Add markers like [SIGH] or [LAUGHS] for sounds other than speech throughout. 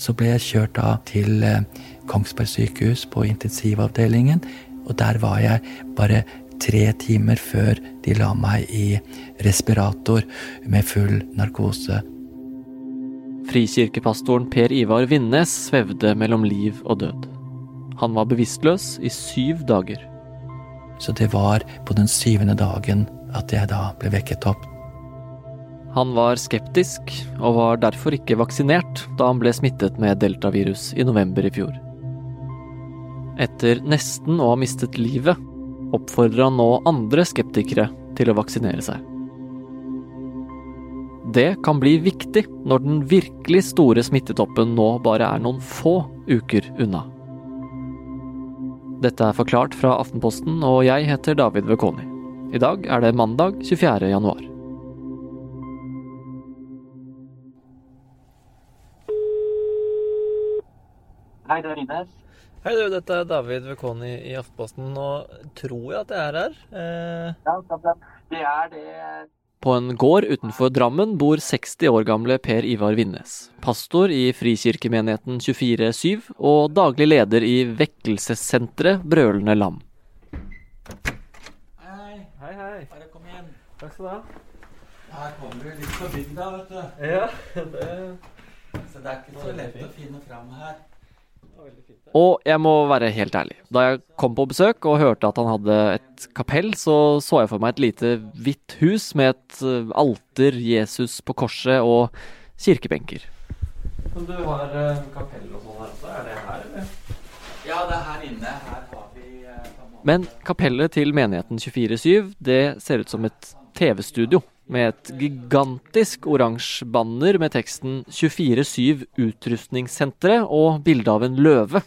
Så ble jeg kjørt da til eh, Kongsberg sykehus på intensivavdelingen, og der var jeg bare tre timer før de la meg i respirator med full narkose. Frikirkepastoren Per Ivar Vinnes svevde mellom liv og død. Han var bevisstløs i syv dager. Så det var på den syvende dagen at jeg da ble vekket opp. Han var skeptisk, og var derfor ikke vaksinert da han ble smittet med deltavirus i november i fjor. Etter nesten å ha mistet livet, oppfordrer han nå andre skeptikere til å vaksinere seg. Det kan bli viktig når den virkelig store smittetoppen nå bare er noen få uker unna. Dette er forklart fra Aftenposten, og jeg heter David Vekoni. I dag er det mandag 24. januar. Hei, det er Ines. Hei du, dette er David Vekoni i Aftenposten. Nå tror jeg at jeg er her. Eh... Ja, det er det På en gård utenfor Drammen bor 60 år gamle Per Ivar Vinnes. Pastor i Frikirkemenigheten 24-7 og daglig leder i vekkelsessenteret Brølende Lam. Hei, Hei, hei. bare kom igjen. Takk skal du ha. Her kommer du litt på bygda, vet du. Ja, [LAUGHS] det Så det er ikke så lett å finne fram her. Og jeg må være helt ærlig. Da jeg kom på besøk og hørte at han hadde et kapell, så så jeg for meg et lite hvitt hus med et eh, alter, Jesus på korset og kirkebenker. Men du har eh, kapell og sånn her også? Er det her, eller? Ja, det er her inne. Her har vi eh, Men kapellet til menigheten 24-7, det ser ut som et TV-studio. Med et gigantisk oransje banner med teksten 24-7 Utrustningssenteret og bilde av en løve.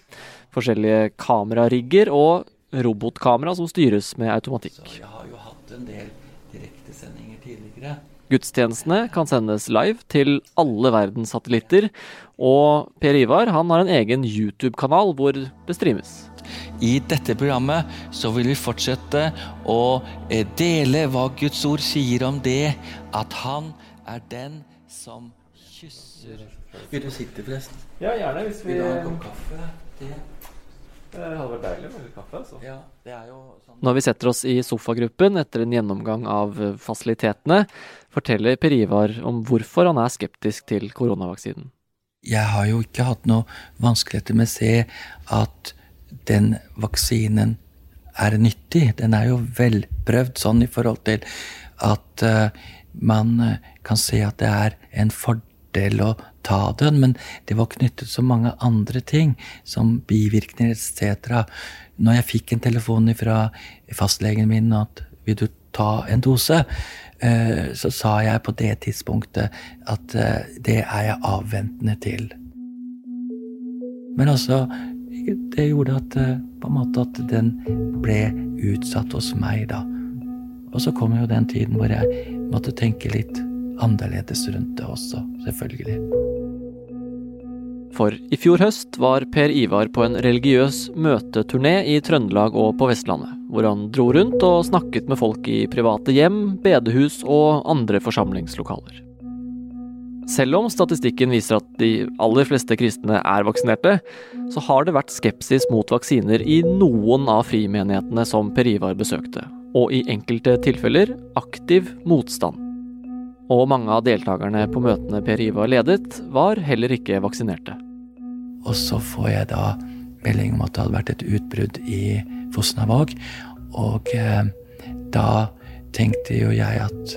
Forskjellige kamerarigger og robotkamera som styres med automatikk. Så jeg har jo hatt en del direktesendinger tidligere. Gudstjenestene kan sendes live til alle verdens satellitter, og Per Ivar han har en egen YouTube-kanal hvor det streames. I dette programmet så vil vi fortsette å eh, dele hva Guds ord sier om det, at han er den som kysser Vil du sitte, forresten? Ja, gjerne. Hvis vi Vil du ha en kopp kaffe? Det, Det hadde vært deilig med litt kaffe. altså. ja, det er jo sånn Når vi setter oss i sofagruppen etter en gjennomgang av eh, fasilitetene, forteller Per Ivar om hvorfor han er skeptisk til koronavaksinen. Jeg har jo ikke hatt noe vanskeligheter med å se at den vaksinen er nyttig. Den er jo velprøvd sånn i forhold til at eh, man eh, kan se at det er en fordel å ta den, men det var knyttet så mange andre ting, som bivirkninger etc. Når jeg fikk en telefon fra fastlegen min at vil du ta en dose, eh, så sa jeg på det tidspunktet at eh, det er jeg avventende til. Men altså, det gjorde at eh, at den ble utsatt hos meg, da. Og så kom jo den tiden hvor jeg måtte tenke litt annerledes rundt det også, selvfølgelig. For i fjor høst var Per Ivar på en religiøs møteturné i Trøndelag og på Vestlandet, hvor han dro rundt og snakket med folk i private hjem, bedehus og andre forsamlingslokaler. Selv om statistikken viser at de aller fleste kristne er vaksinerte, så har det vært skepsis mot vaksiner i noen av frimenighetene som Per Ivar besøkte, og i enkelte tilfeller aktiv motstand. Og mange av deltakerne på møtene Per Ivar ledet, var heller ikke vaksinerte. Og så får jeg da melding om at det hadde vært et utbrudd i Fosnavåg. Og eh, da tenkte jo jeg at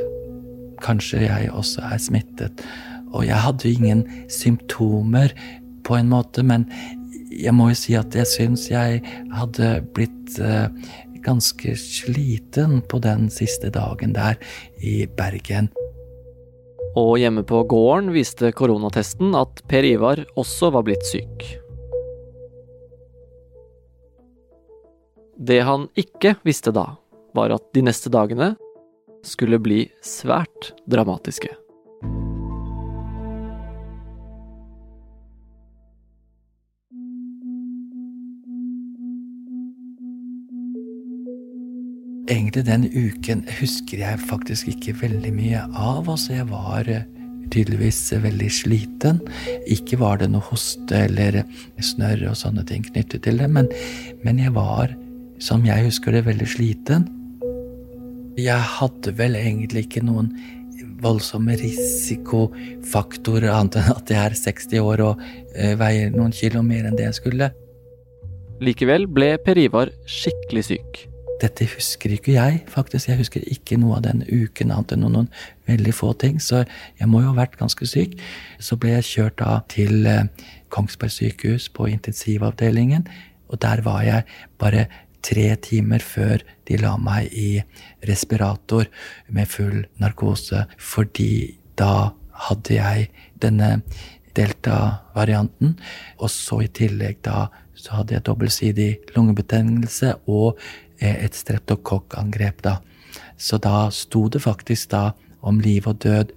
kanskje jeg også er smittet. Og jeg hadde jo ingen symptomer på en måte, men jeg må jo si at jeg syns jeg hadde blitt eh, ganske sliten på den siste dagen der i Bergen. Og hjemme på gården viste koronatesten at Per Ivar også var blitt syk. Det han ikke visste da, var at de neste dagene skulle bli svært dramatiske. Egentlig den uken husker jeg faktisk ikke veldig mye av. Altså, jeg var eh, tydeligvis veldig sliten. Ikke var det noe hoste eller snørr og sånne ting knyttet til det, men, men jeg var, som jeg husker det, veldig sliten. Jeg hadde vel egentlig ikke noen voldsomme risikofaktorer annet enn at jeg er 60 år og uh, veier noen kilo mer enn det jeg skulle. Likevel ble Per Ivar skikkelig syk. Dette husker ikke jeg, faktisk. Jeg husker ikke noe av den uken annet enn noen veldig få ting, så jeg må jo ha vært ganske syk. Så ble jeg kjørt da til uh, Kongsberg sykehus på intensivavdelingen, og der var jeg bare tre timer før de la meg i respirator med full narkose, fordi da hadde jeg denne delta-varianten, og så i tillegg da så hadde jeg dobbeltsidig lungebetennelse og eh, et streptokokkangrep, da. Så da sto det faktisk da om liv og død.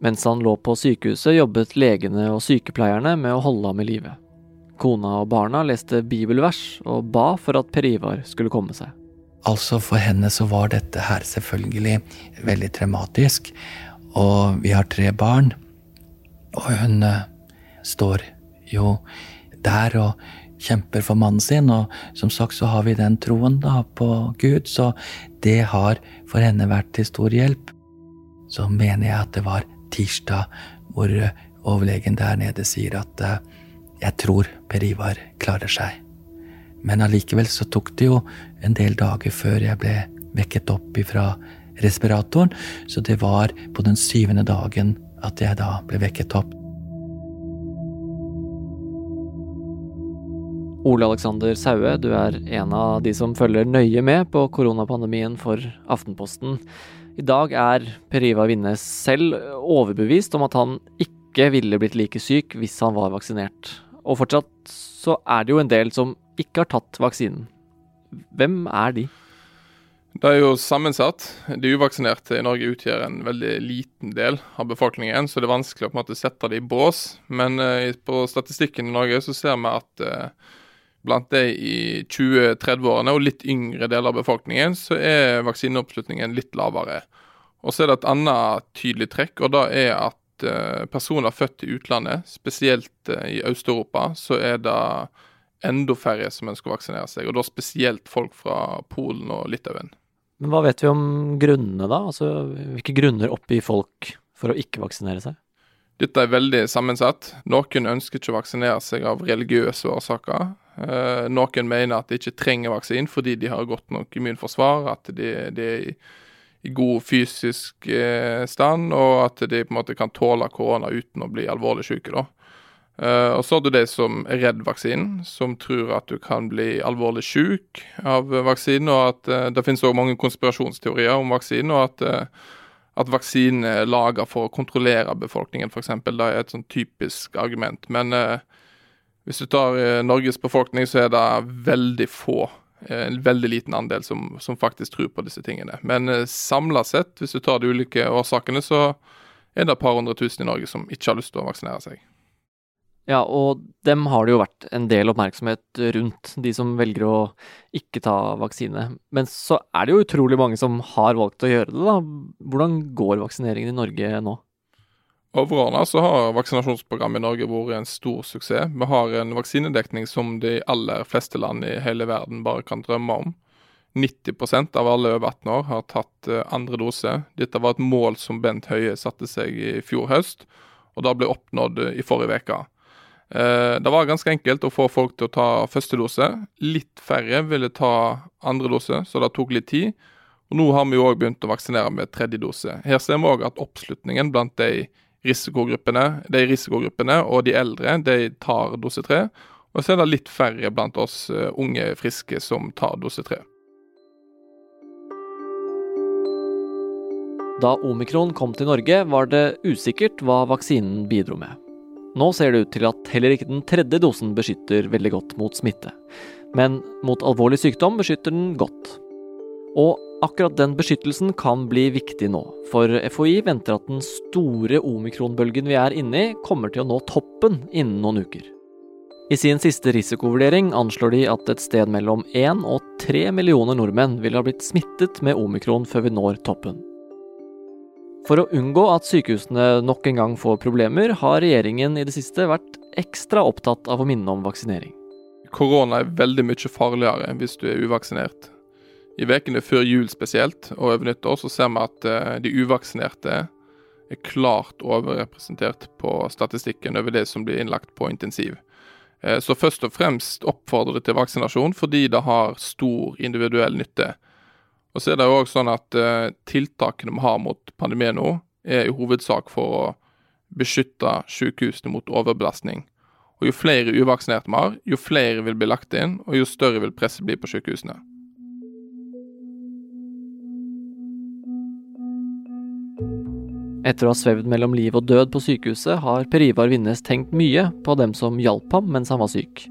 Mens han lå på sykehuset, jobbet legene og sykepleierne med å holde ham i live. Kona og barna leste bibelvers og ba for at Per Ivar skulle komme seg. Altså, for henne så var dette her selvfølgelig veldig traumatisk. Og vi har tre barn, og hun uh, står jo der og kjemper for mannen sin, og som sagt så har vi den troen da på Gud, så det har for henne vært til stor hjelp. Så mener jeg at det var tirsdag hvor overlegen der nede sier at uh, jeg tror Per Ivar klarer seg. Men allikevel så tok det jo en del dager før jeg ble vekket opp ifra respiratoren, så det var på den syvende dagen at jeg da ble vekket opp. Ole Alexander Saue, du er en av de som følger nøye med på koronapandemien for Aftenposten. I dag er Per Ivar Vinnes selv overbevist om at han ikke ville blitt like syk hvis han var vaksinert. Og fortsatt så er det jo en del som ikke har tatt vaksinen. Hvem er de? Det er jo sammensatt. De uvaksinerte i Norge utgjør en veldig liten del av befolkningen, så det er vanskelig å på en måte sette det i bås. Men uh, på statistikken i Norge så ser vi at uh, blant de i 20-30-årene og litt yngre deler av befolkningen, så er vaksineoppslutningen litt lavere. Og så er det et annet tydelig trekk, og det er at uh, personer født i utlandet, spesielt i Øst-Europa, så er det enda færre som ønsker å vaksinere seg, og da spesielt folk fra Polen og Litauen. Men hva vet vi om grunnene, da? Altså, hvilke grunner oppgir folk for å ikke vaksinere seg? Dette er veldig sammensatt. Noen ønsker ikke å vaksinere seg av religiøse årsaker. Eh, noen mener at de ikke trenger vaksinen fordi de har godt nok immunforsvar, at de, de er i, i, god fysisk eh, stand, og at de på en måte kan tåle korona uten å bli alvorlig syke. da. Uh, og så har du de som er redd vaksinen, som tror at du kan bli alvorlig syk av vaksinen, og at uh, det finnes også mange konspirasjonsteorier om vaksinen, og at, uh, vaksinen er laga for å kontrollere befolkningen, f.eks. Det er et sånn typisk argument. Men hvis du tar Norges befolkning, så er det veldig få, en veldig liten andel som, som faktisk tror på disse tingene. Men uh, samla sett, hvis du tar de ulike årsakene, så er det et par hundre tusen i Norge som ikke har lyst til å vaksinere seg. Ja, og dem har det jo vært en del oppmerksomhet rundt, de som velger å ikke ta vaksine. Men så er det jo utrolig mange som har valgt å gjøre det, da. Hvordan går vaksineringen i Norge nå? Overordna så har vaksinasjonsprogrammet i Norge vært en stor suksess. Vi har en vaksinedekning som de aller fleste land i hele verden bare kan drømme om. 90% av alle over 18 år har tatt eh, andre dose. Dette var et mål som Bent Høie satte seg i fjor høst, og det ble oppnådd i forrige uke. Eh, det var ganske enkelt å få folk til å ta første dose. Litt færre ville ta andre dose, så det tok litt tid. Og Nå har vi òg begynt å vaksinere med tredje dose. Her ser vi òg at oppslutningen blant de risikogruppene, de risikogruppene og de eldre de tar dose tre. Og så er det litt færre blant oss eh, unge friske som tar dose tre. Da omikron kom til Norge, var det usikkert hva vaksinen bidro med. Nå ser det ut til at heller ikke den tredje dosen beskytter veldig godt mot smitte. Men mot alvorlig sykdom beskytter den godt. Og akkurat den beskyttelsen kan bli viktig nå, for FHI venter at den store omikronbølgen vi er inne i, kommer til å nå toppen innen noen uker. I sin siste risikovurdering anslår de at et sted mellom 1 og 3 millioner nordmenn vil ha blitt smittet med omikron før vi når toppen. For å unngå at sykehusene nok en gang får problemer, har regjeringen i det siste vært ekstra opptatt av å minne om vaksinering. Korona er veldig mye farligere hvis du er uvaksinert. I ukene før jul spesielt, og over nyttår, så ser vi at eh, de uvaksinerte er klart overrepresentert på statistikken over det som blir innlagt på intensiv. Eh, så først og fremst oppfordrer det til vaksinasjon fordi det har stor individuell nytte. Og så er det jo òg sånn at eh, tiltakene vi har mot pandemien nå, er i hovedsak for å beskytte sykehusene mot overbelastning. Og Jo flere uvaksinerte vi har, jo flere vil bli lagt inn, og jo større vil presset bli på sykehusene. Etter å ha svevd mellom liv og død på sykehuset, har Per Ivar Vinnes tenkt mye på dem som hjalp ham mens han var syk.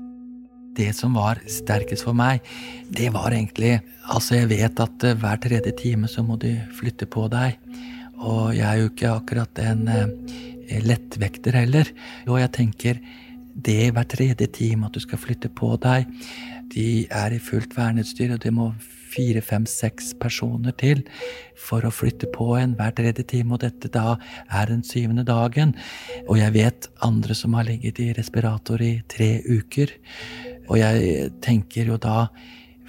Det som var sterkest for meg, det var egentlig Altså, jeg vet at eh, hver tredje time så må du flytte på deg. Og jeg er jo ikke akkurat en eh, lettvekter heller. Og jeg tenker det hver tredje time at du skal flytte på deg. De er i fullt verneutstyr, og det må fire, fem, seks personer til for å flytte på en hver tredje time, og dette da er den syvende dagen. Og jeg vet andre som har ligget i respirator i tre uker. Og jeg tenker jo da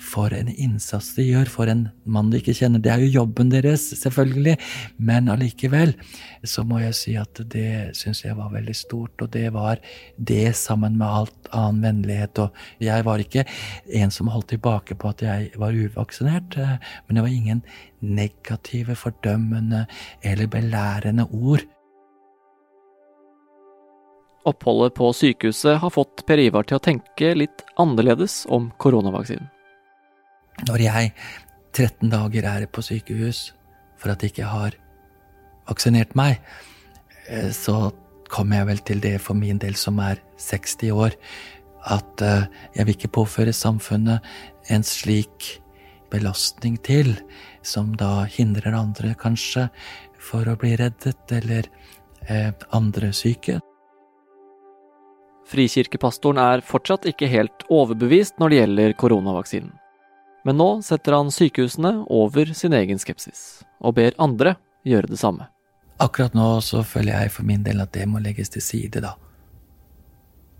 for en innsats de gjør for en mann de ikke kjenner. Det er jo jobben deres, selvfølgelig, men allikevel så må jeg si at det syns jeg var veldig stort. Og det var det sammen med alt annen vennlighet. Og jeg var ikke en som holdt tilbake på at jeg var uvaksinert, eh, men det var ingen negative, fordømmende eller belærende ord. Oppholdet på sykehuset har fått Per Ivar til å tenke litt annerledes om koronavaksinen. Når jeg 13 dager er på sykehus for at jeg ikke har vaksinert meg, eh, så kommer jeg vel til det for min del som er 60 år, at eh, jeg vil ikke påføre samfunnet en slik belastning til, som da hindrer andre, kanskje, for å bli reddet, eller eh, andre syke. Frikirkepastoren er fortsatt ikke helt overbevist når det gjelder koronavaksinen. Men nå setter han sykehusene over sin egen skepsis, og ber andre gjøre det samme. Akkurat nå så føler jeg for min del at det må legges til side, da.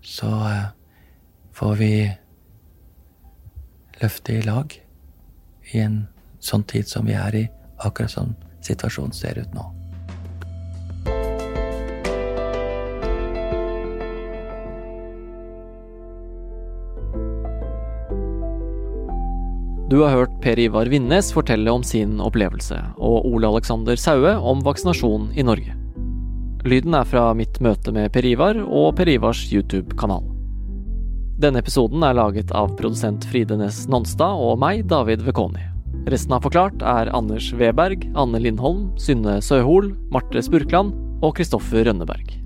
Så eh, får vi løfte i lag i en sånn tid som vi er i, akkurat sånn situasjonen ser ut nå. Du har hørt Per Ivar Vinnes fortelle om sin opplevelse, og Ole Alexander Saue om vaksinasjon i Norge. Lyden er fra mitt møte med Per Ivar og Per Ivars YouTube-kanal. Denne episoden er laget av produsent Fride Næss Nonstad og meg, David Vekoni. Resten av Forklart er Anders Weberg, Anne Lindholm, Synne Søhol, Marte Spurkland og Kristoffer Rønneberg.